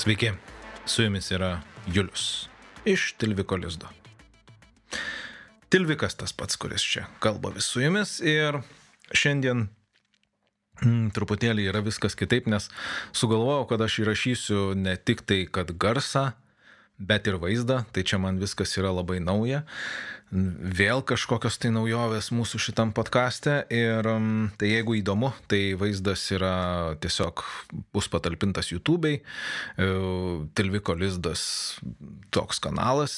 Sveiki, su jumis yra Julius iš Tilviko Lizdo. Tilvikas tas pats, kuris čia kalba vis su jumis ir šiandien mm, truputėlį yra viskas kitaip, nes sugalvojau, kad aš įrašysiu ne tik tai, kad garsą, bet ir vaizdą, tai čia man viskas yra labai nauja. Vėl kažkokios tai naujovės mūsų šitam podkastė ir um, tai jeigu įdomu, tai vaizdas yra tiesiog bus patalpintas YouTube'ai, e, Tilviko Lizdas toks kanalas,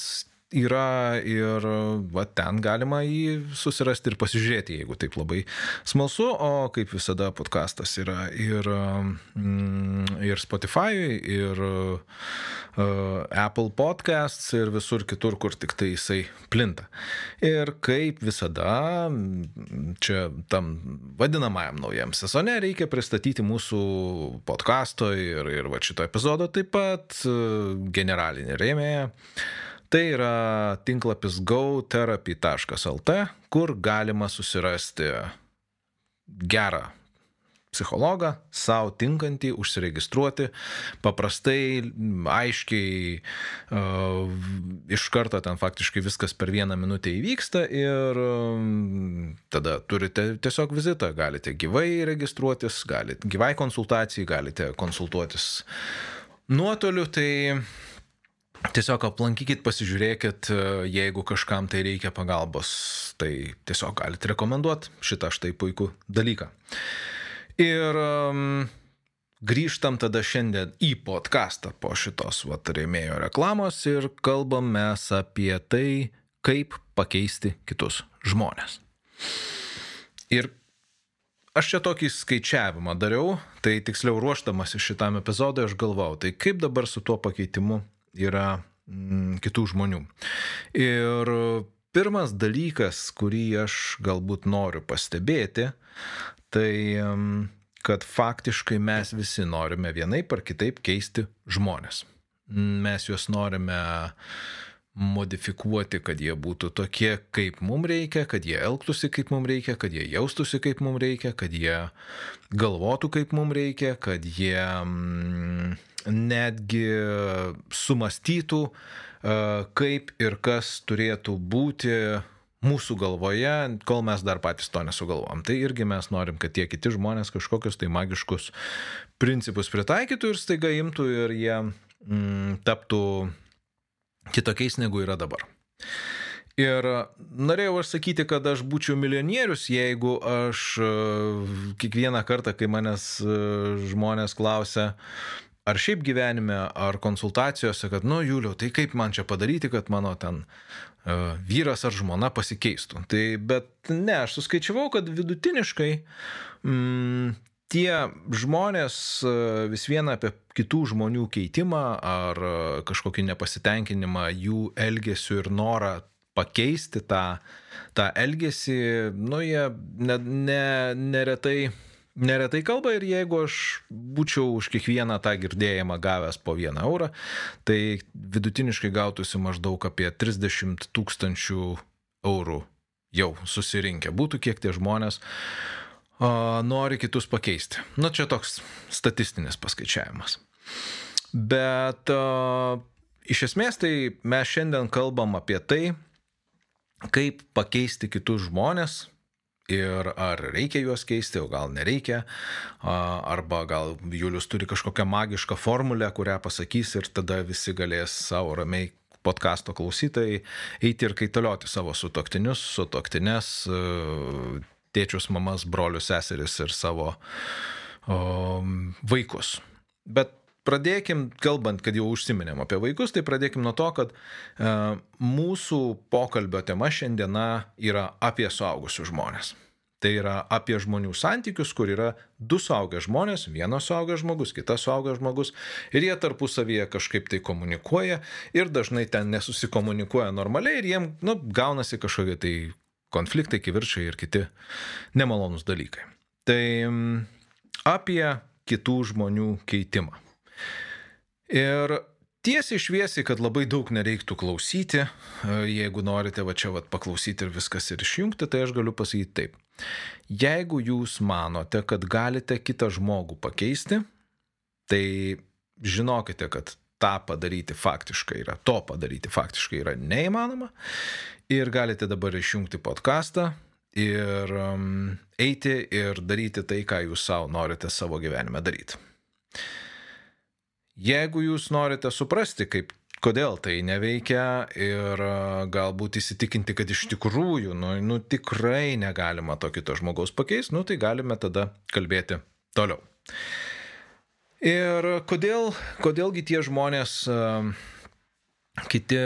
yra ir va, ten galima jį susirasti ir pasižiūrėti, jeigu taip labai smalsu, o kaip visada podcastas yra ir, mm, ir Spotify, ir uh, Apple Podcasts, ir visur kitur, kur tik tai jisai plinta. Ir kaip visada, čia tam vadinamajam naujam sezone reikia pristatyti mūsų podcasto ir, ir va šito epizodo taip pat generalinį rėmėją. Tai yra tinklapis gotherapy.lt, kur galima susirasti gerą psichologą, savo tinkantį, užsiregistruoti, paprastai, aiškiai, uh, iš karto ten faktiškai viskas per vieną minutę įvyksta ir um, tada turite tiesiog vizitą, galite gyvai registruotis, galite gyvai konsultacijai, galite konsultuotis nuotoliu, tai Tiesiog aplankykit, pasižiūrėkit, e, jeigu kažkam tai reikia pagalbos, tai tiesiog galite rekomenduoti šitą štai puikų dalyką. Ir um, grįžtam tada šiandien į podcastą po šitos vatarėmėjo reklamos ir kalbam mes apie tai, kaip pakeisti kitus žmonės. Ir aš čia tokį skaičiavimą dariau, tai tiksliau ruošdamas šitam epizodui aš galvau, tai kaip dabar su tuo pakeitimu yra mm, kitų žmonių. Ir pirmas dalykas, kurį aš galbūt noriu pastebėti, tai mm, kad faktiškai mes visi norime vienaip ar kitaip keisti žmonės. Mes juos norime modifikuoti, kad jie būtų tokie, kaip mums reikia, kad jie elgtųsi, kaip mums reikia, kad jie jaustųsi, kaip mums reikia, kad jie galvotų, kaip mums reikia, kad jie mm, netgi sumastytų, e, kaip ir kas turėtų būti mūsų galvoje, kol mes dar patys to nesugalvom. Tai irgi mes norim, kad tie kiti žmonės kažkokius tai magiškus principus pritaikytų ir staiga imtų ir jie mm, taptų kitokiais negu yra dabar. Ir norėjau aš sakyti, kad aš būčiau milijonierius, jeigu aš e, kiekvieną kartą, kai manęs e, žmonės klausia, ar šiaip gyvenime, ar konsultacijose, kad, nu, Juliau, tai kaip man čia padaryti, kad mano ten vyras ar žmona pasikeistų. Tai, bet ne, aš suskaičiavau, kad vidutiniškai mm, tie žmonės uh, vis viena apie kitų žmonių keitimą ar uh, kažkokį nepasitenkinimą jų elgesiu ir norą pakeisti tą, tą elgesį, nu, jie ne, ne, neretai neretai kalba ir jeigu aš būčiau už kiekvieną tą girdėjimą gavęs po vieną eurą, tai vidutiniškai gautųsi maždaug apie 30 tūkstančių eurų jau susirinkę. Būtų, kiek tie žmonės nori kitus pakeisti. Nu, čia toks statistinis paskaičiavimas. Bet iš esmės tai mes šiandien kalbam apie tai, kaip pakeisti kitus žmonės, ir ar reikia juos keisti, o gal nereikia, arba gal Julius turi kažkokią magišką formulę, kurią pasakys ir tada visi galės savo ramiai podkasto klausytojai eiti ir kaitalioti savo sutoktinius, sutoktinės, tėčius, mamas, brolius, seseris ir savo o, vaikus. Bet pradėkim, kalbant, kad jau užsiminėm apie vaikus, tai pradėkim nuo to, kad e, mūsų pokalbio tema šiandiena yra apie suaugusius žmonės. Tai yra apie žmonių santykius, kur yra du suaugę žmonės, vienas suaugęs žmogus, kitas suaugęs žmogus, ir jie tarpusavyje kažkaip tai komunikuoja ir dažnai ten nesusikomunikuoja normaliai ir jiem nu, gaunasi kažkokie tai konfliktai, kivirčiai ir kiti nemalonus dalykai. Tai apie kitų žmonių keitimą. Ir tiesiai šviesiai, kad labai daug nereiktų klausyti, e, jeigu norite va čia va paklausyti ir viskas ir išjungti, tai aš galiu pasakyti taip. Jeigu jūs manote, kad galite kitą žmogų pakeisti, tai žinokite, kad tą padaryti faktiškai yra, to padaryti faktiškai yra neįmanoma. Ir galite dabar išjungti podcastą ir um, eiti ir daryti tai, ką jūs savo norite savo gyvenime daryti. Jeigu jūs norite suprasti, kaip, kodėl tai neveikia ir uh, galbūt įsitikinti, kad iš tikrųjų, nu, nu tikrai negalima to kito žmogaus pakeisti, nu tai galime tada kalbėti toliau. Ir kodėl, kodėlgi tie žmonės, kiti,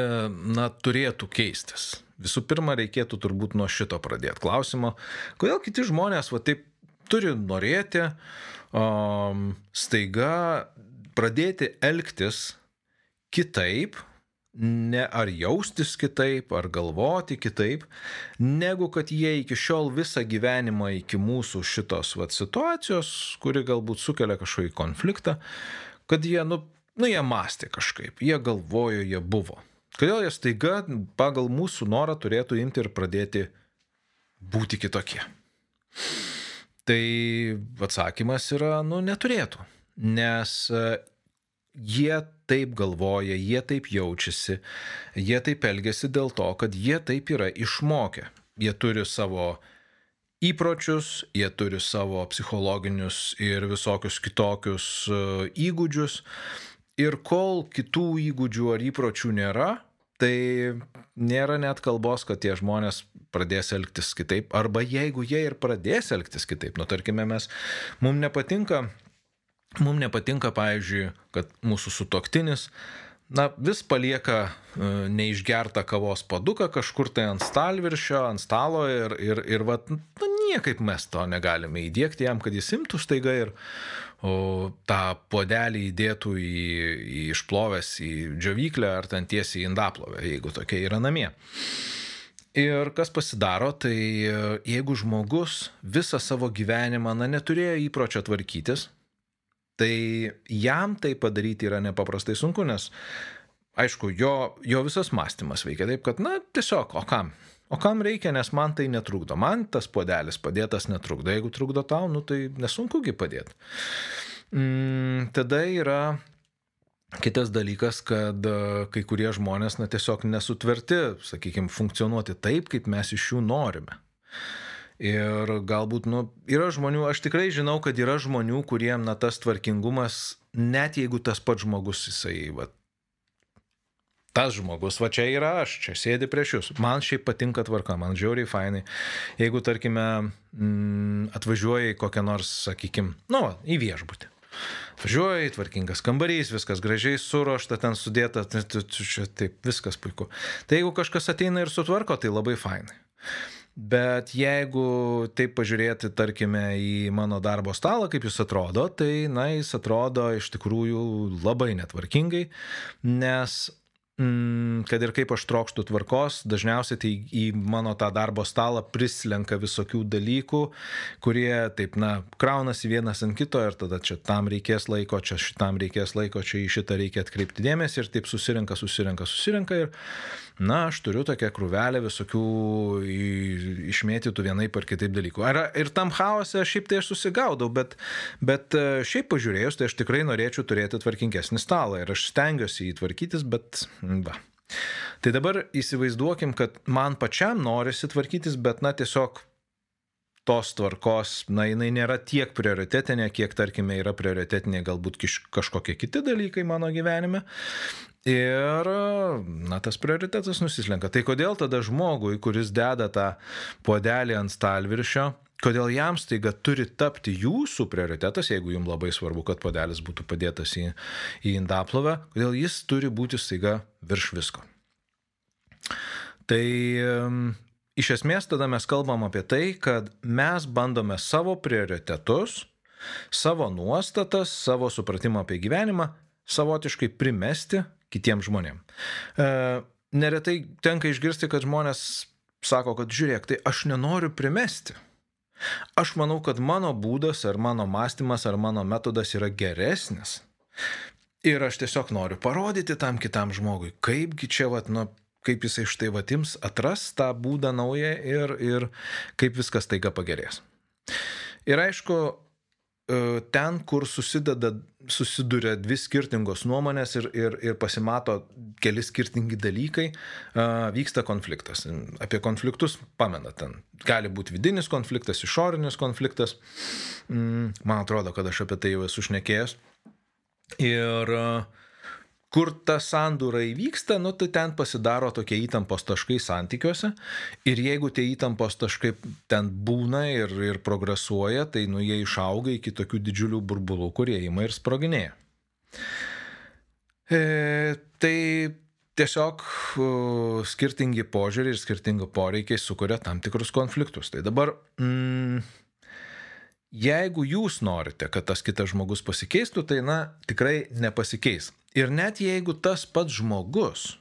na, turėtų keistis? Visų pirma, reikėtų turbūt nuo šito pradėti klausimo. Kodėl kiti žmonės, va taip, turi norėti um, staiga pradėti elgtis kitaip, ne ar jaustis kitaip, ar galvoti kitaip, negu kad jie iki šiol visą gyvenimą iki mūsų šitos vat, situacijos, kuri galbūt sukelia kažkokį konfliktą, kad jie, nu, nu, jie mąstė kažkaip, jie galvojo, jie buvo. Kodėl jie staiga pagal mūsų norą turėtų imti ir pradėti būti kitokie? Tai atsakymas yra, nu, neturėtų. Nes jie taip galvoja, jie taip jaučiasi, jie taip elgesi dėl to, kad jie taip yra išmokę. Jie turi savo įpročius, jie turi savo psichologinius ir visokius kitokius e, įgūdžius. Ir kol kitų įgūdžių ar įpročių nėra, tai nėra net kalbos, kad tie žmonės pradės elgtis kitaip. Arba jeigu jie ir pradės elgtis kitaip, nu tarkime, mes, mums nepatinka Mums nepatinka, pavyzdžiui, kad mūsų sutoktinis na, vis palieka e, neišgertą kavos paduką kažkur tai ant stalviršio, ant stalo ir, ir, ir vat, nu, niekaip mes to negalime įdėkti jam, kad jis imtų staiga ir o, tą podelį įdėtų į, į išplovęs į džiovyklę ar ten tiesiai į indaplovę, jeigu tokia yra namie. Ir kas pasidaro, tai e, jeigu žmogus visą savo gyvenimą, na, neturėjo įpročio tvarkytis, Tai jam tai padaryti yra nepaprastai sunku, nes, aišku, jo, jo visas mąstymas veikia taip, kad, na, tiesiog, o kam? O kam reikia, nes man tai netrukdo. Man tas podelis padėtas netrukdo. Jeigu trukdo tau, nu tai nesunkugi padėti. Mm, tada yra Kitas dalykas, kad e, kai kurie žmonės na, tiesiog nesutverti, sakykime, funkcionuoti taip, kaip mes iš jų norime. Ir galbūt, nu, yra žmonių, aš tikrai žinau, kad yra žmonių, kuriem, na, tas tvarkingumas, net jeigu tas pats žmogus, jisai, va, tas žmogus, va čia yra aš, čia sėdi prieš jūs. Man šiaip patinka tvarka, man žiauriai fainai. Jeigu, tarkime, mm, atvažiuoji kokią nors, sakykime, nu, į viešbutį. Važiuoji, tvarkingas kambarys, viskas gražiai surošta, ten sudėta, čia taip, viskas puiku. Tai jeigu kažkas ateina ir sutvarko, tai labai fainai. Bet jeigu taip pažiūrėti, tarkime, į mano darbo stalą, kaip jis atrodo, tai, na, jis atrodo iš tikrųjų labai netvarkingai, nes mm, kad ir kaip aš trokštų tvarkos, dažniausiai tai į mano tą darbo stalą prislenka visokių dalykų, kurie taip, na, kraunasi vienas ant kito ir tada čia tam reikės laiko, čia šitam reikės laiko, čia į šitą reikia atkreipti dėmesį ir taip susirenka, susirenka, susirenka ir, na, aš turiu tokią krūvelę visokių išmėtytų vienaip ar kitaip dalykų. Ar, ir tam chaose šiaip tai aš susigaudau, bet, bet e, šiaip pažiūrėjus, tai aš tikrai norėčiau turėti tvarkingesnį stalą ir aš stengiuosi jį tvarkytis, bet Va. Tai dabar įsivaizduokim, kad man pačiam norisi tvarkytis, bet na tiesiog tos tvarkos, na jinai nėra tiek prioritetinė, kiek tarkime yra prioritetinė galbūt kažkokie kiti dalykai mano gyvenime. Ir, na, tas prioritetas nusislenka. Tai kodėl tada žmogui, kuris deda tą puodelį ant stalviršio, kodėl jam staiga turi tapti jūsų prioritetas, jeigu jums labai svarbu, kad padelis būtų padėtas į, į indaplovę, kodėl jis turi būti staiga virš visko. Tai iš esmės tada mes kalbam apie tai, kad mes bandome savo prioritetus, savo nuostatas, savo supratimą apie gyvenimą savotiškai primesti kitiems žmonėms. E, neretai tenka išgirsti, kad žmonės sako, kad žiūrėk, tai aš nenoriu primesti. Aš manau, kad mano būdas ar mano mąstymas ar mano metodas yra geresnis. Ir aš tiesiog noriu parodyti tam kitam žmogui, kaipgi čia, vat, nu, kaip jisai štai vatims atras tą būdą naują ir, ir kaip viskas taiga pagerės. Ir aišku, e, ten, kur susideda, susiduria dvi skirtingos nuomonės ir, ir, ir pasimato keli skirtingi dalykai, e, vyksta konfliktas. Apie konfliktus pamena ten. Gali būti vidinis konfliktas, išorinis konfliktas. Mm, man atrodo, kad aš apie tai jau esu šnekėjęs. Ir uh, kur ta sandūra įvyksta, nu, tai ten pasidaro tokie įtampos taškai santykiuose. Ir jeigu tie įtampos taškai ten būna ir, ir progresuoja, tai nu, jie išauga iki tokių didžiulių burbulų, kurie ima ir sproginėja. E, tai tiesiog uh, skirtingi požiūriai ir skirtingi poreikiai sukuria tam tikrus konfliktus. Tai dabar, mm, jeigu jūs norite, kad tas kitas žmogus pasikeistų, tai na, tikrai nepasikeis. Ir net jeigu tas pats žmogus,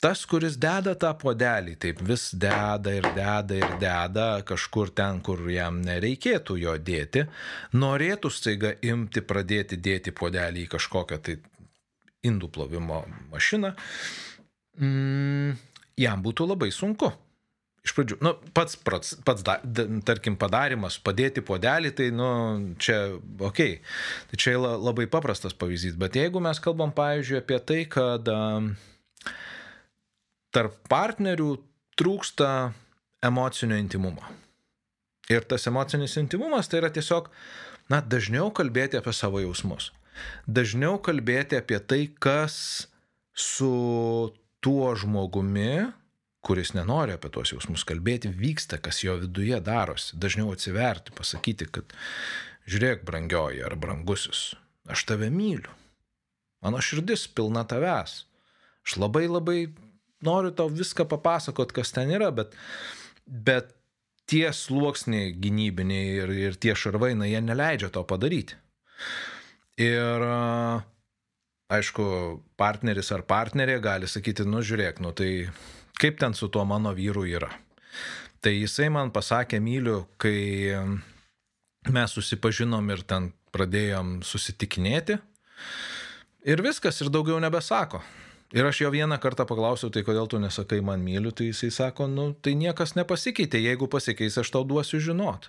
tas, kuris deda tą podelį, taip vis deda ir deda ir deda kažkur ten, kur jam nereikėtų jo dėti, norėtų staiga imti, pradėti dėti podelį į kažkokią tai indų plovimo mašiną, mm, jam būtų labai sunku iš pradžių, nu, pats, pats, pats da, tarkim, padarimas, padėti podelį, tai, nu, čia, okei, okay. tai čia labai paprastas pavyzdys, bet jeigu mes kalbam, pavyzdžiui, apie tai, kad um, tarp partnerių trūksta emocinio intimumo. Ir tas emocinis intimumas tai yra tiesiog, na, dažniau kalbėti apie savo jausmus. Dažniau kalbėti apie tai, kas su tuo žmogumi, kuris nenori apie tuos jausmus kalbėti, vyksta, kas jo viduje darosi. Dažniau atsiverti, pasakyti, kad žiūrėk, brangioji ar brangusis, aš tave myliu. Mano širdis pilna tavęs. Aš labai labai noriu tau viską papasakot, kas ten yra, bet, bet tie sluoksniai gynybiniai ir, ir tie šarvai, na, jie neleidžia to padaryti. Ir aišku, partneris ar partnerė gali sakyti, nu žiūrėk, nu tai kaip ten su tuo mano vyru yra. Tai jisai man pasakė myliu, kai mes susipažinom ir ten pradėjom susitikinėti. Ir viskas, ir daugiau nebesako. Ir aš jo vieną kartą paklausiau, tai kodėl tu nesakai man myliu, tai jisai sako, nu, tai niekas nepasikeitė, jeigu pasikeis, aš tau duosiu žinot.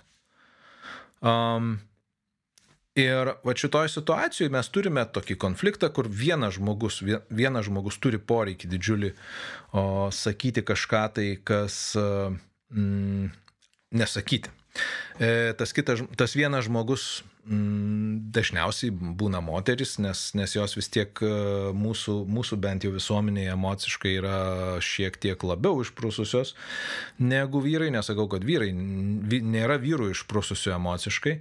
Um, Ir va šitoj situacijoje mes turime tokį konfliktą, kur vienas žmogus, vienas žmogus turi poreikį didžiulį o, sakyti kažką tai, kas mm, nesakyti. E, tas, kitas, tas vienas žmogus mm, dažniausiai būna moteris, nes, nes jos vis tiek e, mūsų, mūsų bent jau visuomenėje emociškai yra šiek tiek labiau išprususios negu vyrai. Nesakau, kad vyrai nėra vyrų išprususių emociškai,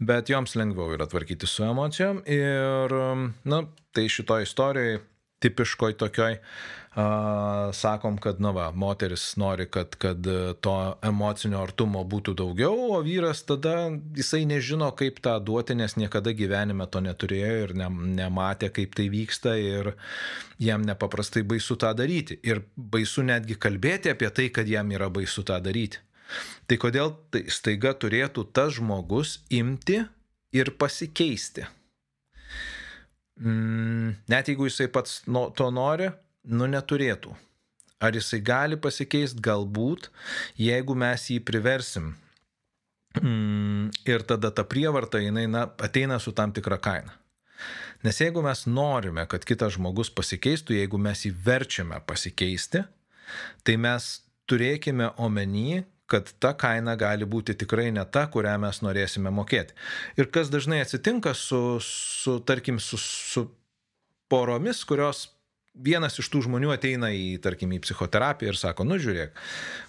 bet joms lengviau yra tvarkyti su emocijom. Ir, na, tai šitoje istorijoje tipiškoj tokioj a, sakom, kad, na va, moteris nori, kad, kad to emocinio artumo būtų daugiau, o vyras tada jisai nežino, kaip tą duoti, nes niekada gyvenime to neturėjo ir ne, nematė, kaip tai vyksta ir jam nepaprastai baisu tą daryti. Ir baisu netgi kalbėti apie tai, kad jam yra baisu tą daryti. Tai kodėl tai staiga turėtų tas žmogus imti ir pasikeisti? Mm, net jeigu jisai pats no, to nori, nu neturėtų. Ar jisai gali pasikeisti? Galbūt, jeigu mes jį priversim. Mm, ir tada ta prievarta, jinai na, ateina su tam tikra kaina. Nes jeigu mes norime, kad kitas žmogus pasikeistų, jeigu mes jį verčiame pasikeisti, tai mes turėkime omeny, kad ta kaina gali būti tikrai ne ta, kurią mes norėsime mokėti. Ir kas dažnai atsitinka su, su tarkim, su, su poromis, kurios vienas iš tų žmonių ateina į, tarkim, į psichoterapiją ir sako, nu žiūrėk,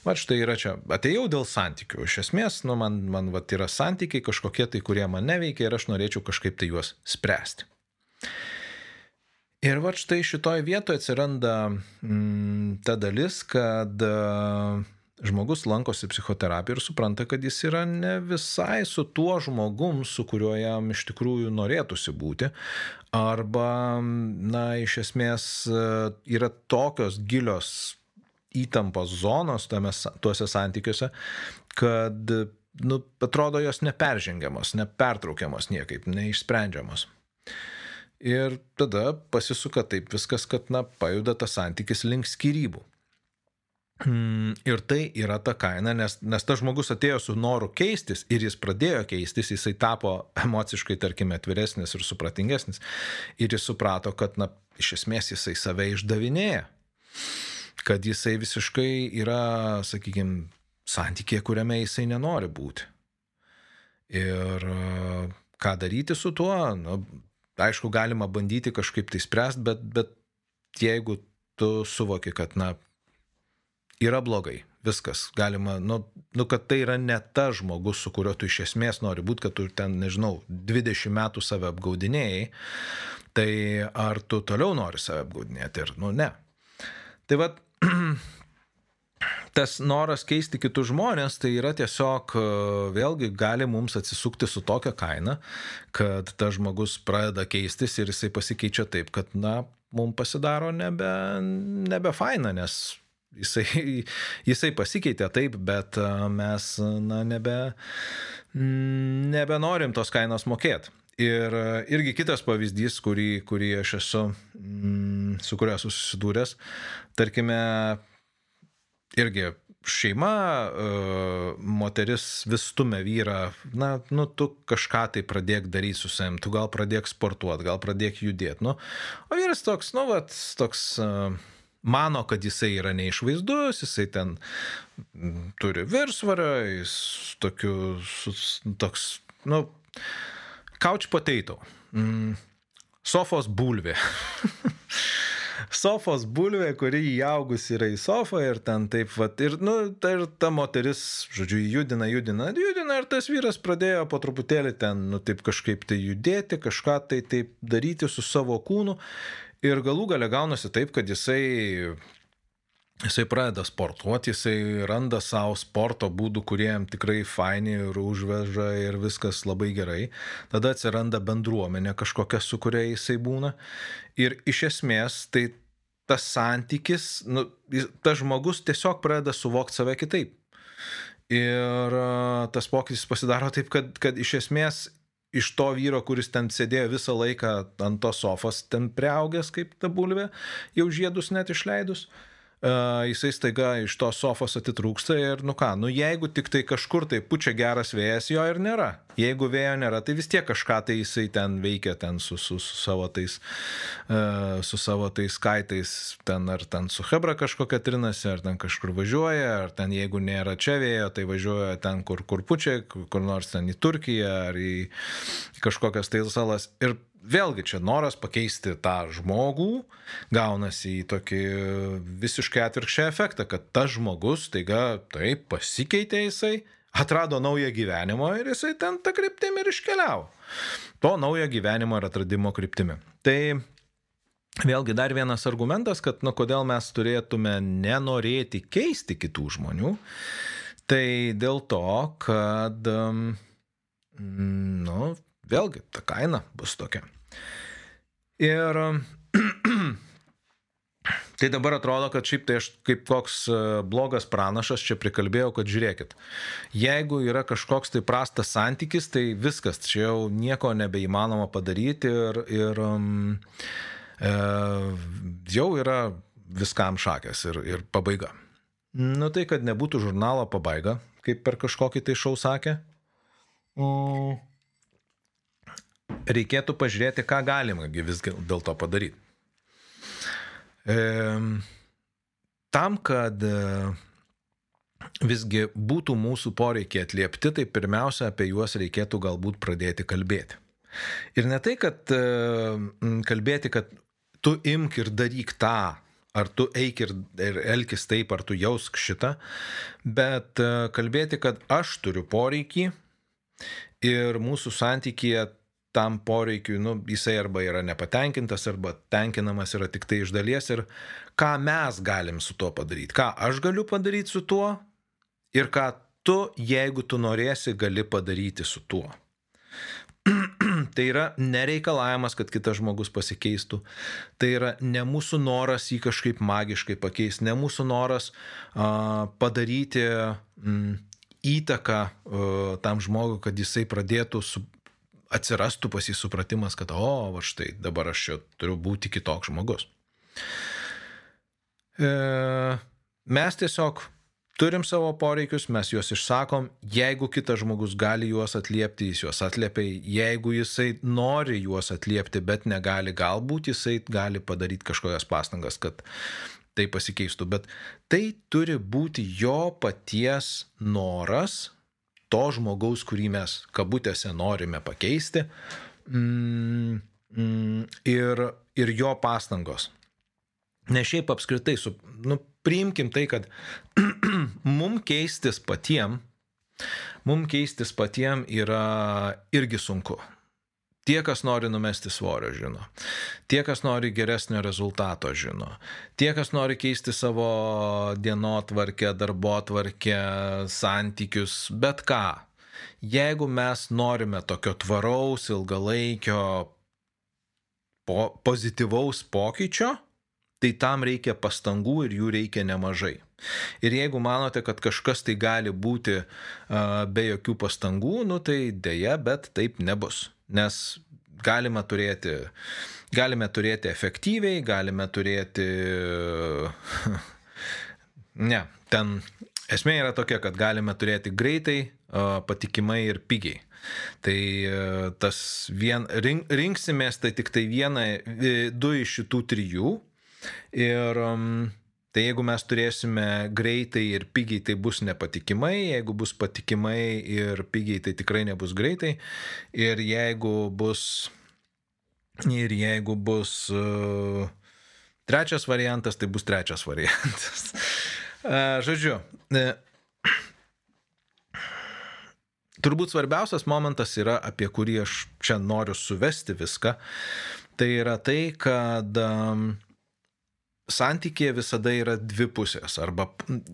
va štai yra čia, atėjau dėl santykių, iš esmės, nu man, man va yra santykiai kažkokie tai, kurie man neveikia ir aš norėčiau kažkaip tai juos spręsti. Ir va štai šitoje vietoje atsiranda mm, ta dalis, kad uh, žmogus lankosi psichoterapiją ir supranta, kad jis yra ne visai su tuo žmogum, su kuriuo jam iš tikrųjų norėtųsi būti. Arba, na, iš esmės yra tokios gilios įtampos zonos tame, tuose santykiuose, kad, nu, atrodo, jos neperžengiamos, nepertraukiamos niekaip, neišsprendžiamos. Ir tada pasisuka taip viskas, kad, na, pajuda tas santykis link skirybų. Ir tai yra ta kaina, nes, nes tas žmogus atėjo su noru keistis ir jis pradėjo keistis, jisai tapo emociškai, tarkime, atviresnis ir supratingesnis. Ir jis suprato, kad, na, iš esmės jisai save išdavinėja. Kad jisai visiškai yra, sakykime, santykė, kuriame jisai nenori būti. Ir ką daryti su tuo? Nu, aišku, galima bandyti kažkaip tai spręsti, bet, bet jeigu tu suvoki, kad, na, yra blogai. Viskas, galima, nu, nu, kad tai yra ne ta žmogus, su kuriuo tu iš esmės nori būti, kad tu ten, nežinau, 20 metų save apgaudinėjai, tai ar tu toliau nori save apgaudinėti ir, nu, ne. Tai vad, tas noras keisti kitus žmonės, tai yra tiesiog vėlgi gali mums atsisukti su tokia kaina, kad tas žmogus pradeda keistis ir jisai pasikeičia taip, kad, na, mums pasidaro nebe, nebe faina, nes Jisai, jisai pasikeitė taip, bet mes na, nebe, nebenorim tos kainos mokėti. Ir irgi kitas pavyzdys, kurį, kurį aš esu, su kuriuo susidūręs, tarkime, irgi šeima, moteris vis stumia vyrą, na, nu, tu kažką tai pradėk daryti su savim, tu gal pradėk sportuoti, gal pradėk judėti, nu, o vyras toks, nu, vat, toks mano, kad jisai yra neišvaizdus, jisai ten turi virsvarą, jis tokiu, toks, nu, couch potato, mm, sofos bulvė. sofos bulvė, kuri įaugus yra į sofą ir ten taip, vat, ir, nu, ta, ir ta moteris, žodžiu, judina, judina, judina ir tas vyras pradėjo po truputėlį ten, nu, taip kažkaip tai judėti, kažką tai taip daryti su savo kūnu Ir galų gale gaunasi taip, kad jisai, jisai pradeda sportuoti, jisai randa savo sporto būdų, kurie jam tikrai faini ir užveža ir viskas labai gerai. Tada atsiranda bendruomenė kažkokia, su kuria jisai būna. Ir iš esmės tai tas santykis, nu, tas žmogus tiesiog pradeda suvokti save kitaip. Ir tas pokytis pasidaro taip, kad, kad iš esmės iš to vyro, kuris ten sėdėjo visą laiką ant tos sofos, ten prieaugęs kaip ta bulvė, jau žiedus net išleidus, jisai staiga iš tos sofos atitrūksta ir, nu ką, nu jeigu tik tai kažkur tai pučia geras vėjas, jo ir nėra. Jeigu vėjo nėra, tai vis tiek kažką tai jisai ten veikia ten su, su, su savo tais, uh, su savo tais skaitais, ten ar ten su Hebra kažkokia trinasi, ar ten kažkur važiuoja, ar ten jeigu nėra čia vėjo, tai važiuoja ten, kur, kur pučia, kur nors ten į Turkiją, ar į kažkokias tai salas. Ir vėlgi čia noras pakeisti tą žmogų gaunasi į tokį visiškai atvirkščią efektą, kad tas žmogus taiga taip pasikeitė jisai, atrado naują gyvenimą ir jisai ten tą kryptimį ir iškeliavo. To naujo gyvenimo ir atradimo kryptimi. Tai Vėlgi dar vienas argumentas, kad nu, kodėl mes turėtume nenorėti keisti kitų žmonių, tai dėl to, kad, nu, vėlgi, ta kaina bus tokia. Ir tai dabar atrodo, kad šiaip tai aš kaip koks e, blogas pranašas čia prikalbėjau, kad žiūrėkit, jeigu yra kažkoks tai prastas santykis, tai viskas, čia jau nieko nebeįmanoma padaryti ir, ir um, e, jau yra viskam šakės ir, ir pabaiga. Nu tai, kad nebūtų žurnalo pabaiga, kaip per kažkokį tai šau sakė. Mm reikėtų pažiūrėti, ką galima vis dėl to padaryti. E, tam, kad e, visgi būtų mūsų poreikiai atliepti, tai pirmiausia apie juos reikėtų galbūt pradėti kalbėti. Ir ne tai, kad e, kalbėti, kad tu imk ir daryk tą, ar tu eik ir, ir elkis taip, ar tu jausk šitą, bet e, kalbėti, kad aš turiu poreikį ir mūsų santykėje tam poreikiui, nu, jisai arba yra nepatenkintas, arba tenkinamas yra tik tai iš dalies ir ką mes galim su tuo padaryti, ką aš galiu padaryti su tuo ir ką tu, jeigu tu norėsi, gali padaryti su tuo. tai yra nereikalavimas, kad kitas žmogus pasikeistų. Tai yra ne mūsų noras jį kažkaip magiškai pakeisti, ne mūsų noras uh, padaryti mm, įtaką uh, tam žmogui, kad jisai pradėtų su, atsirastų pas jį supratimas, kad, o, va štai, dabar aš čia turiu būti kitoks žmogus. E, mes tiesiog turim savo poreikius, mes juos išsakom, jeigu kitas žmogus gali juos atliepti, jis juos atliepia, jeigu jisai nori juos atliepti, bet negali, galbūt jisai gali padaryti kažkokias pastangas, kad tai pasikeistų, bet tai turi būti jo paties noras, to žmogaus, kurį mes kabutėse norime pakeisti, mm, mm, ir, ir jo pastangos. Ne šiaip apskritai, su, nu, priimkim tai, kad mum keistis patiem, mum keistis patiem yra irgi sunku. Tie, kas nori numesti svorio, žino. Tie, kas nori geresnio rezultato, žino. Tie, kas nori keisti savo dienotvarkę, darbotvarkę, santykius, bet ką. Jeigu mes norime tokio tvaraus, ilgalaikio, po, pozityvaus pokyčio, tai tam reikia pastangų ir jų reikia nemažai. Ir jeigu manote, kad kažkas tai gali būti uh, be jokių pastangų, nu tai dėja, bet taip nebus. Nes galime turėti, galime turėti efektyviai, galime turėti... ne, ten esmė yra tokia, kad galime turėti greitai, patikimai ir pigiai. Tai tas vien, rink, rinksimės tai tik tai vieną, du iš šitų trijų Ir um, tai jeigu mes turėsime greitai ir pigiai, tai bus nepatikimai, jeigu bus patikimai ir pigiai, tai tikrai nebus greitai. Ir jeigu bus, ir jeigu bus uh, trečias variantas, tai bus trečias variantas. Uh, žodžiu, uh, turbūt svarbiausias momentas yra, apie kurį aš čia noriu suvesti viską, tai yra tai, kad um, santykėje visada yra dvi pusės. Arba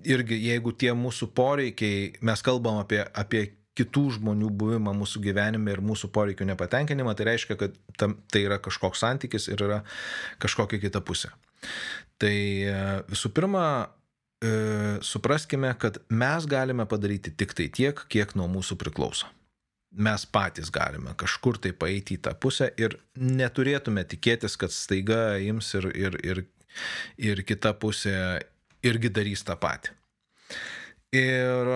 irgi jeigu tie mūsų poreikiai, mes kalbam apie, apie kitų žmonių buvimą mūsų gyvenime ir mūsų poreikių nepatenkinimą, tai reiškia, kad tam, tai yra kažkoks santykis ir yra kažkokia kita pusė. Tai e, visų pirma, e, supraskime, kad mes galime padaryti tik tai tiek, kiek nuo mūsų priklauso. Mes patys galime kažkur tai paeiti į tą pusę ir neturėtume tikėtis, kad staiga ims ir, ir, ir ir kita pusė irgi darys tą patį. Ir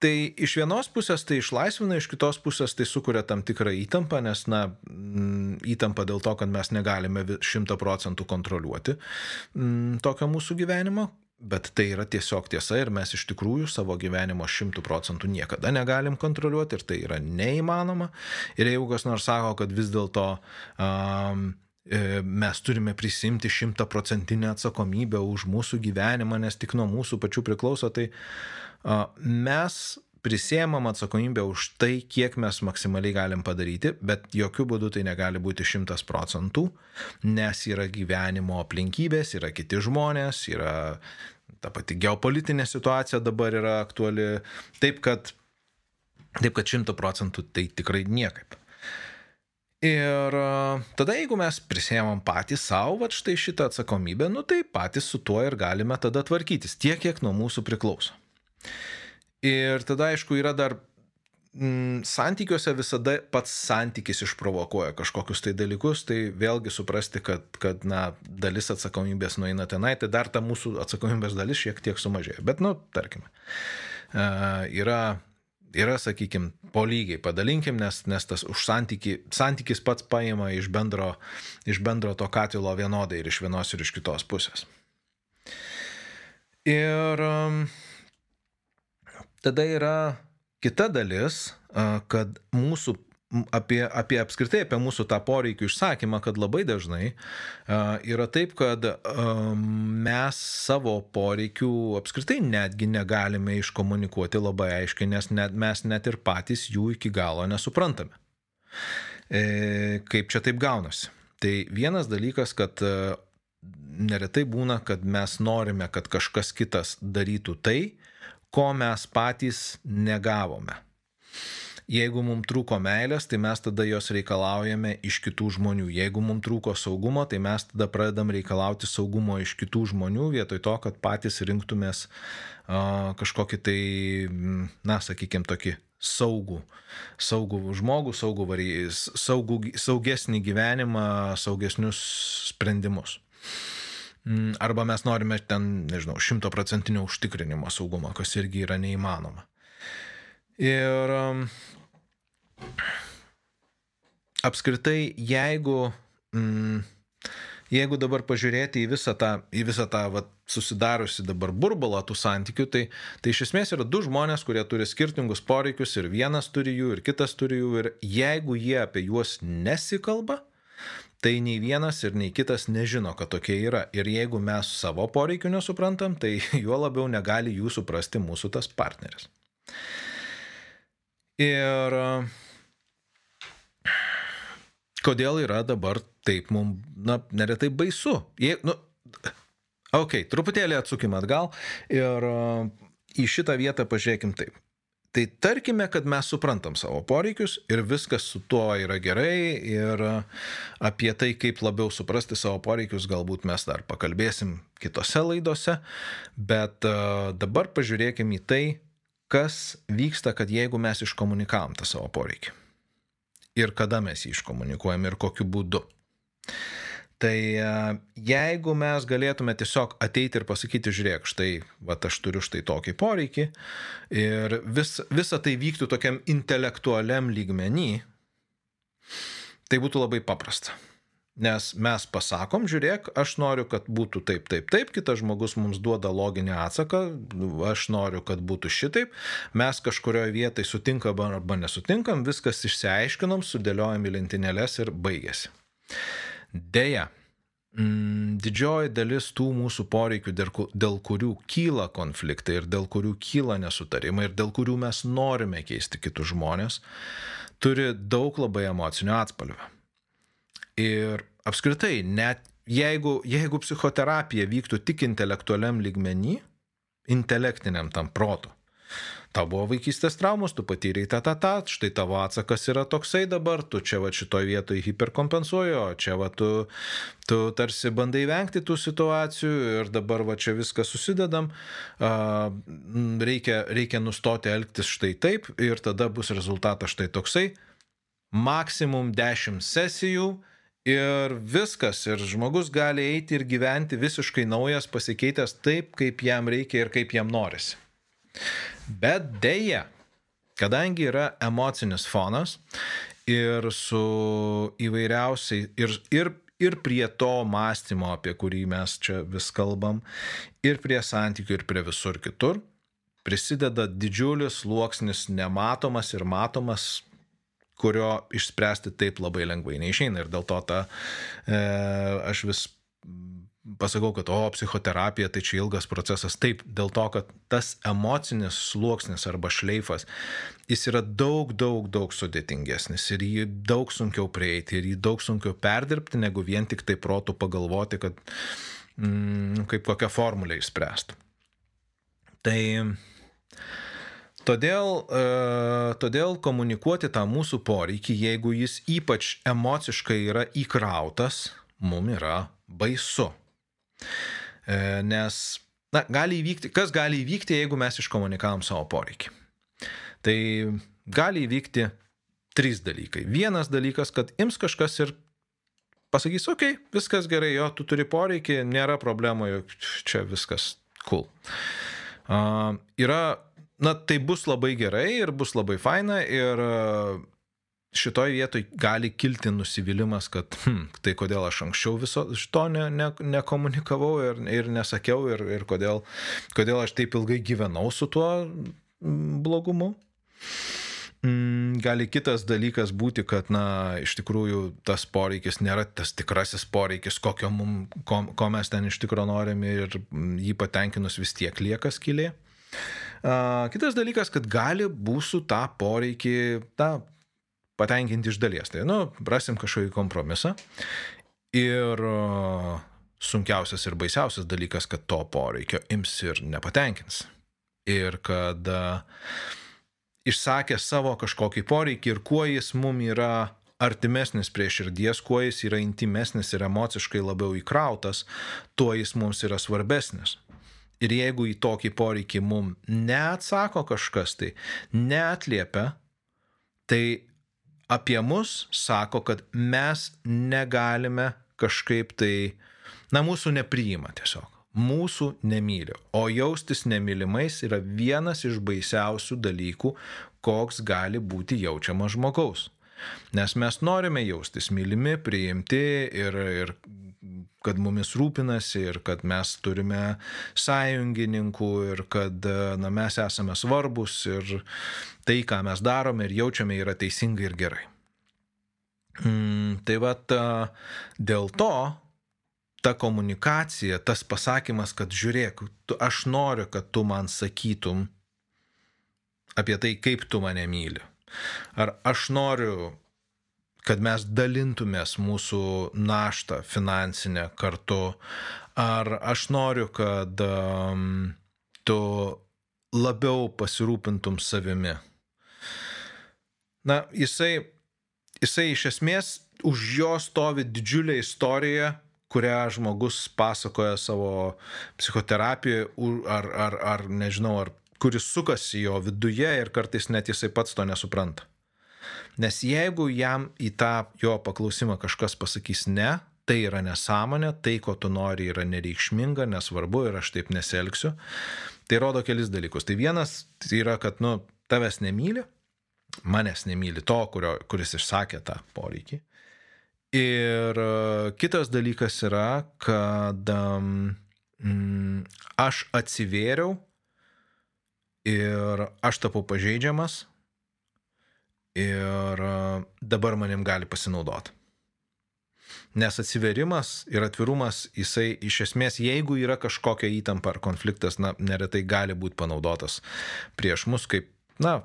tai iš vienos pusės tai išlaisvina, iš kitos pusės tai sukuria tam tikrą įtampą, nes, na, mm, įtampa dėl to, kad mes negalime šimta procentų kontroliuoti mm, tokio mūsų gyvenimo, bet tai yra tiesiog tiesa ir mes iš tikrųjų savo gyvenimo šimtų procentų niekada negalim kontroliuoti ir tai yra neįmanoma. Ir jeigu kas nors sako, kad vis dėlto um, mes turime prisimti šimtaprocentinę atsakomybę už mūsų gyvenimą, nes tik nuo mūsų pačių priklauso, tai mes prisėmam atsakomybę už tai, kiek mes maksimaliai galim padaryti, bet jokių būdų tai negali būti šimtas procentų, nes yra gyvenimo aplinkybės, yra kiti žmonės, yra ta pati geopolitinė situacija dabar yra aktuali, taip kad, taip kad šimtų procentų tai tikrai niekaip. Ir tada, jeigu mes prisėmam patys savo, va štai šitą atsakomybę, nu tai patys su tuo ir galime tada tvarkytis, tiek, kiek nuo mūsų priklauso. Ir tada, aišku, yra dar mm, santykiuose visada pats santykis išprovokuoja kažkokius tai dalykus, tai vėlgi suprasti, kad, kad na, dalis atsakomybės nueina tenai, tai dar ta mūsų atsakomybės dalis šiek tiek sumažėja. Bet, nu, tarkime, uh, yra yra, sakykime, po lygiai padalinkim, nes, nes tas už santykį, santykis pats paima iš bendro, iš bendro to katilo vienodai ir iš vienos ir iš kitos pusės. Ir um, tada yra kita dalis, kad mūsų apie, apie apskritai apie mūsų tą poreikių išsakymą, kad labai dažnai uh, yra taip, kad uh, mes savo poreikių apskritai netgi negalime iškomunikuoti labai aiškiai, nes net, mes net ir patys jų iki galo nesuprantame. E, kaip čia taip gaunasi? Tai vienas dalykas, kad uh, neretai būna, kad mes norime, kad kažkas kitas darytų tai, ko mes patys negavome. Jeigu mums trūko meilės, tai mes tada jos reikalaujame iš kitų žmonių. Jeigu mums trūko saugumo, tai mes tada pradedam reikalauti saugumo iš kitų žmonių, vietoj to, kad patys rinktumės uh, kažkokį tai, na, sakykime, tokį saugų, saugų žmogų, saugų vari, saugų, saugesnį gyvenimą, saugesnius sprendimus. Mm, arba mes norime ten, nežinau, šimtoprocentinio užtikrinimo saugumo, kas irgi yra neįmanoma. Ir apskritai, jeigu, mm, jeigu dabar pažiūrėti į visą tą, į visą tą vat, susidariusi dabar burbulą tų santykių, tai, tai iš esmės yra du žmonės, kurie turi skirtingus poreikius ir vienas turi jų ir kitas turi jų ir jeigu jie apie juos nesikalba, tai nei vienas ir nei kitas nežino, kad tokie yra. Ir jeigu mes savo poreikių nesuprantam, tai juo labiau negali jų suprasti mūsų tas partneris. Ir kodėl yra dabar taip mums, na, neretai baisu. Jei, nu, ok, truputėlį atsukim atgal ir į šitą vietą pažiūrėkim taip. Tai tarkime, kad mes suprantam savo poreikius ir viskas su tuo yra gerai ir apie tai, kaip labiau suprasti savo poreikius, galbūt mes dar pakalbėsim kitose laidose, bet dabar pažiūrėkime į tai, kas vyksta, kad jeigu mes iškomunikavom tą savo poreikį ir kada mes jį iškomunikuojam ir kokiu būdu. Tai e, jeigu mes galėtume tiesiog ateiti ir pasakyti, žiūrėk, štai, va, aš turiu štai tokį poreikį ir vis, visa tai vyktų tokiam intelektualiam lygmenį, tai būtų labai paprasta. Nes mes pasakom, žiūrėk, aš noriu, kad būtų taip, taip, taip, kitas žmogus mums duoda loginį atsaką, aš noriu, kad būtų šitaip, mes kažkurioje vietoje sutinkam arba nesutinkam, viskas išsiaiškinom, sudėliojam į lentynėlės ir baigėsi. Deja, mm, didžioji dalis tų mūsų poreikių, dėl kurių kyla konfliktai ir dėl kurių kyla nesutarimai ir dėl kurių mes norime keisti kitus žmonės, turi daug labai emocinio atspalvio. Ir apskritai, net jeigu, jeigu psichoterapija vyktų tik intelektualiam lygmenį, intelektiniam tam proto, tau buvo vaikystės traumos, tu patyrei tą, tą, tą, štai tavo atsakas yra toksai dabar, tu čia va šitoje vietoje hiperkompensuoji, o čia va tu, tu tarsi bandai vengti tų situacijų ir dabar va čia viską susidedam, reikia, reikia nustoti elgtis štai taip ir tada bus rezultatas štai toksai, maksimum 10 sesijų. Ir viskas, ir žmogus gali eiti ir gyventi visiškai naujas, pasikeitęs taip, kaip jam reikia ir kaip jam norisi. Bet dėja, kadangi yra emocinis fonas ir su įvairiausiai, ir, ir, ir prie to mąstymo, apie kurį mes čia vis kalbam, ir prie santykių, ir prie visur kitur, prisideda didžiulis sluoksnis nematomas ir matomas kurio išspręsti taip labai lengvai neišeina. Ir dėl to ta, e, aš vis pasakau, kad o, psichoterapija tai čia ilgas procesas. Taip, dėl to, kad tas emocinis sluoksnis arba šleifas, jis yra daug, daug, daug sudėtingesnis ir jį daug sunkiau prieiti ir jį daug sunkiau perdirbti, negu vien tik tai protų pagalvoti, kad mm, kaip kokią formulę išspręstų. Tai Todėl, e, todėl komunikuoti tą mūsų poreikį, jeigu jis ypač emociškai yra įkrautas, mums yra baisu. E, nes, na, gali įvykti, kas gali įvykti, jeigu mes iškomunikavom savo poreikį. Tai gali įvykti trys dalykai. Vienas dalykas, kad ims kažkas ir pasakys, okei, okay, viskas gerai, jo, tu turi poreikį, nėra problemų, čia viskas cool. Uh, yra, na, tai bus labai gerai ir bus labai faina ir uh, šitoj vietoj gali kilti nusivylimas, kad hm, tai kodėl aš anksčiau viso šito ne, ne, nekomunikavau ir, ir nesakiau ir, ir kodėl, kodėl aš taip ilgai gyvenau su tuo mm, blogumu. Mm, gali kitas dalykas būti, kad, na, iš tikrųjų tas poreikis nėra tas tikrasis poreikis, kokio mum, ko, ko mes ten iš tikrųjų norime ir jį patenkinus vis tiek lieka skylė. Uh, kitas dalykas, kad gali būsų tą poreikį, tą patenkinti iš dalies. Tai, nu, rasim kažkokį kompromisą. Ir sunkiausias ir baisiausias dalykas, kad to poreikio ims ir nepatenkins. Ir kad išsakė savo kažkokį poreikį ir kuo jis mum yra artimesnis prie širdies, kuo jis yra intimesnis ir emociškai labiau įkrautas, tuo jis mums yra svarbesnis. Ir jeigu į tokį poreikį mum neatsako kažkas tai, neatliepia, tai apie mus sako, kad mes negalime kažkaip tai na, mūsų nepriima tiesiog. Mūsų nemyli. O jaustis nemylimais yra vienas iš baisiausių dalykų, koks gali būti jaučiamas žmogaus. Nes mes norime jaustis mylimi, priimti ir, ir kad mumis rūpinasi ir kad mes turime sąjungininkų ir kad na, mes esame svarbus ir tai, ką mes darome ir jaučiame, yra teisinga ir gerai. Mm, tai va, dėl to ta komunikacija, tas pasakymas, kad žiūrėk, tu, aš noriu, kad tu man sakytum apie tai, kaip tu mane myli. Ar aš noriu kad mes dalintumės mūsų naštą finansinę kartu. Ar aš noriu, kad um, tu labiau pasirūpintum savimi. Na, jisai, jisai iš esmės už jo stovi didžiulė istorija, kurią žmogus pasakoja savo psichoterapijoje, ar, ar, ar nežinau, ar kuris sukasi jo viduje ir kartais net jisai pats to nesupranta. Nes jeigu jam į tą jo paklausimą kažkas pasakys ne, tai yra nesąmonė, tai, ko tu nori, yra nereikšminga, nesvarbu ir aš taip neselgsiu, tai rodo kelis dalykus. Tai vienas tai yra, kad, nu, tavęs nemyli, manęs nemyli to, kurio, kuris išsakė tą poreikį. Ir uh, kitas dalykas yra, kad um, aš atsivėriau ir aš tapau pažeidžiamas ir e, dabar manim gali pasinaudoti. Nes atsiverimas ir atvirumas, jisai iš esmės, jeigu yra kažkokia įtampa ar konfliktas, na, neretai gali būti panaudotas prieš mus kaip, na,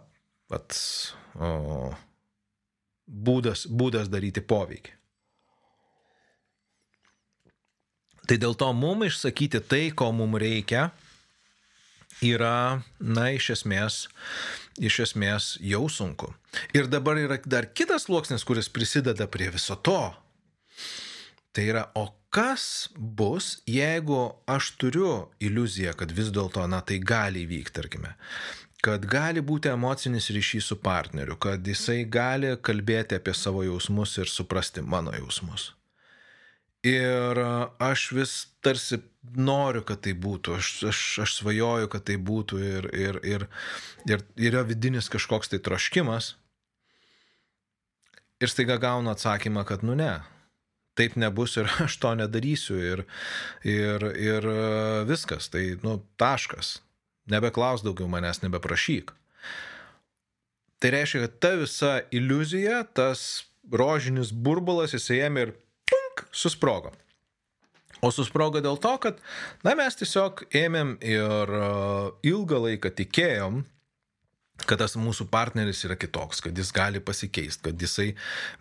pats būdas, būdas daryti poveikį. Tai dėl to mums išsakyti tai, ko mums reikia, yra, na, iš esmės, iš esmės jau sunku. Ir dabar yra dar kitas sluoksnis, kuris prisideda prie viso to. Tai yra, o kas bus, jeigu aš turiu iliuziją, kad vis dėlto, na, tai gali įvykti, tarkime kad gali būti emocinis ryšys su partneriu, kad jisai gali kalbėti apie savo jausmus ir suprasti mano jausmus. Ir aš vis tarsi noriu, kad tai būtų, aš, aš, aš svajoju, kad tai būtų ir, ir, ir, ir yra vidinis kažkoks tai troškimas. Ir staiga gaunu atsakymą, kad nu ne, taip nebus ir aš to nedarysiu ir, ir, ir viskas, tai nu taškas, nebeklaus daugiau manęs, nebeprašyk. Tai reiškia, kad ta visa iliuzija, tas rožinis burbulas, jis ėmė ir susprogo. O susprogo dėl to, kad, na, mes tiesiog ėmėm ir uh, ilgą laiką tikėjom, kad tas mūsų partneris yra kitoks, kad jis gali pasikeisti, kad jisai,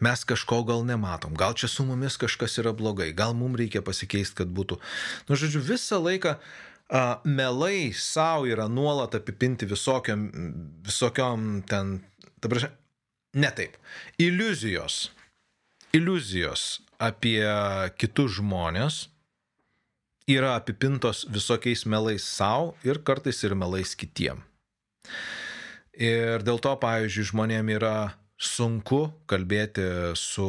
mes kažko gal nematom, gal čia su mumis kažkas yra blogai, gal mums reikia pasikeisti, kad būtų. Nu, žodžiu, visą laiką uh, melai savo yra nuolat apipinti visokiam, visokiam ten, prasme, ne taip, iliuzijos, iliuzijos apie kitus žmonės yra apipintos visokiais melais savo ir kartais ir melais kitiem. Ir dėl to, pavyzdžiui, žmonėm yra sunku kalbėti su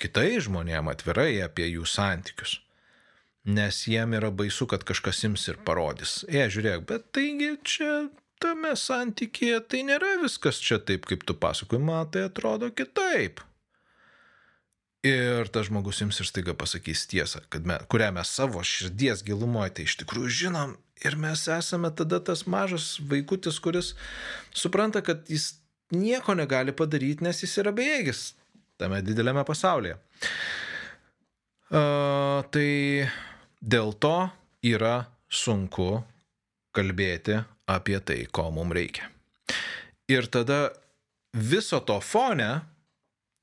kitais žmonėm atvirai apie jų santykius. Nes jiem yra baisu, kad kažkas ims ir parodys. E, žiūrėk, bet taigi čia tame santykėje tai nėra viskas čia taip, kaip tu pasakoji, man tai atrodo kitaip. Ir tas žmogus jums ir staiga pasakys tiesą, me, kurią mes savo širdies gilumoje tai iš tikrųjų žinom. Ir mes esame tada tas mažas vaikutis, kuris supranta, kad jis nieko negali padaryti, nes jis yra bejėgis tame dideliame pasaulyje. Uh, tai dėl to yra sunku kalbėti apie tai, ko mums reikia. Ir tada viso to fone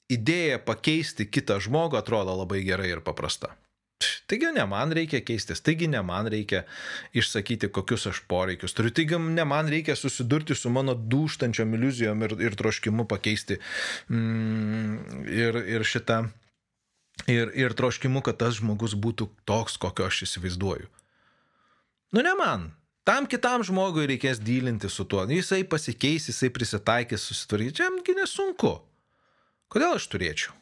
idėja pakeisti kitą žmogų atrodo labai gerai ir paprasta. Taigi ne man reikia keistis, taigi ne man reikia išsakyti, kokius aš poreikius turiu, taigi ne man reikia susidurti su mano duštančiom iliuzijom ir, ir troškimu pakeisti mm, ir, ir šitą, ir, ir troškimu, kad tas žmogus būtų toks, kokio aš įsivaizduoju. Nu ne man, tam kitam žmogui reikės dylinti su tuo, jisai pasikeis, jisai prisitaikys, susitvarkys, čia jam nesunku. Kodėl aš turėčiau?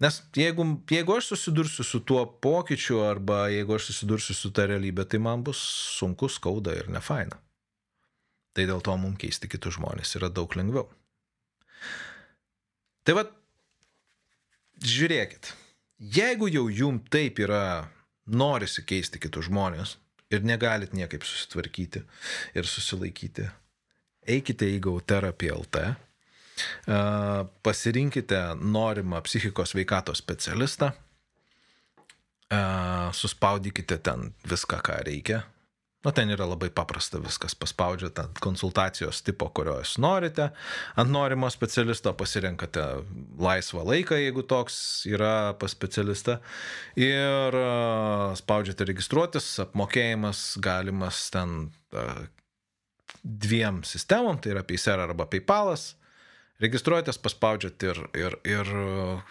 Nes jeigu, jeigu aš susidursiu su tuo pokyčiu arba jeigu aš susidursiu su ta realybė, tai man bus sunku, skauda ir nefaina. Tai dėl to mums keisti kitus žmonės yra daug lengviau. Tai vad, žiūrėkit, jeigu jau jum taip yra, norisi keisti kitus žmonės ir negalit niekaip susitvarkyti ir susilaikyti, eikite į GauTerapy.lt pasirinkite norimą psichikos veikatos specialistą, suspaudykite ten viską, ką reikia. Nu, ten yra labai paprasta viskas, paspaudžiate ant konsultacijos tipo, kurio jūs norite, ant norimo specialisto pasirenkate laisvą laiką, jeigu toks yra pas specialistą, ir spaudžiate registruotis, apmokėjimas galimas ten dviem sistemom, tai yra Paysera arba PayPalas, Registruojatės, paspaudžiat ir, ir, ir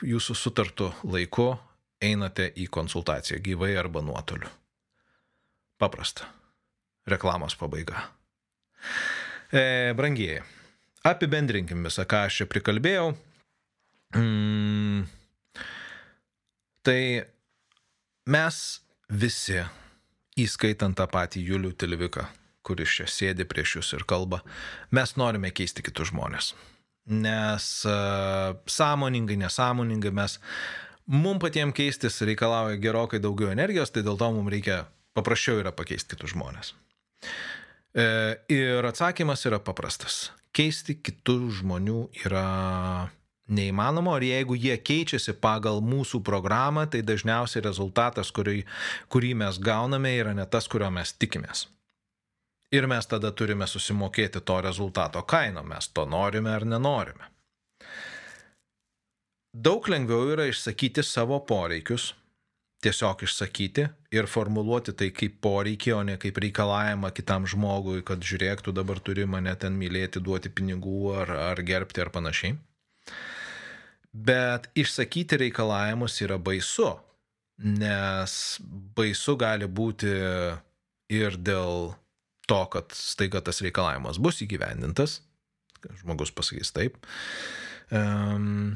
jūsų sutartų laiku einate į konsultaciją gyvai arba nuotoliu. Paprasta. Reklamos pabaiga. E, brangieji, apibendrinkim visą, ką aš čia prikalbėjau. Mm, tai mes visi, įskaitant tą patį Julių Tilviką, kuris čia sėdi prieš jūs ir kalba, mes norime keisti kitus žmonės nes uh, sąmoningai, nesąmoningai mes, mums patiems keistis reikalauja gerokai daugiau energijos, tai dėl to mums reikia paprasčiau yra pakeisti kitus žmonės. E, ir atsakymas yra paprastas. Keisti kitų žmonių yra neįmanoma, ir jeigu jie keičiasi pagal mūsų programą, tai dažniausiai rezultatas, kurį, kurį mes gauname, yra ne tas, kurio mes tikimės. Ir mes tada turime susimokėti to rezultato kainą, mes to norime ar nenorime. Daug lengviau yra išsakyti savo poreikius, tiesiog išsakyti ir formuluoti tai kaip poreikį, o ne kaip reikalavimą kitam žmogui, kad žiūrėk, tu dabar turi mane ten mylėti, duoti pinigų ar, ar gerbti ar panašiai. Bet išsakyti reikalavimus yra baisu, nes baisu gali būti ir dėl to, kad staiga tas reikalavimas bus įgyvendintas, žmogus pasakys taip, um,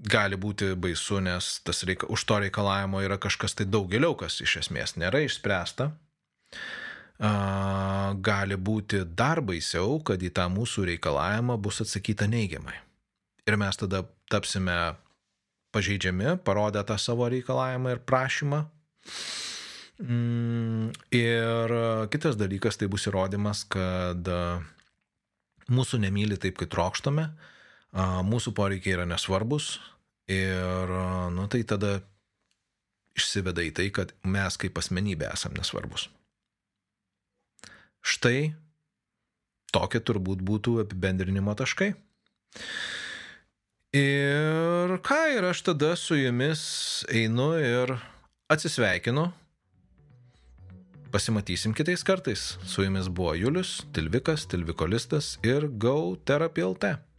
gali būti baisu, nes reika, už to reikalavimo yra kažkas tai daug giliau, kas iš esmės nėra išspręsta. Uh, gali būti dar baisiau, kad į tą mūsų reikalavimą bus atsakyta neigiamai. Ir mes tada tapsime pažeidžiami, parodę tą savo reikalavimą ir prašymą. Mm, ir kitas dalykas tai bus įrodymas, kad mūsų nemyli taip, kaip trokštame, mūsų poreikiai yra nesvarbus ir nu, tai tada išsiveda į tai, kad mes kaip asmenybė esam nesvarbus. Štai tokie turbūt būtų apibendrinimo taškai. Ir ką, ir aš tada su jumis einu ir atsisveikinu Pasimatysim kitais kartais. Su jumis buvo Julius, Tilvikas, Tilvikolistas ir Go Therapy LT.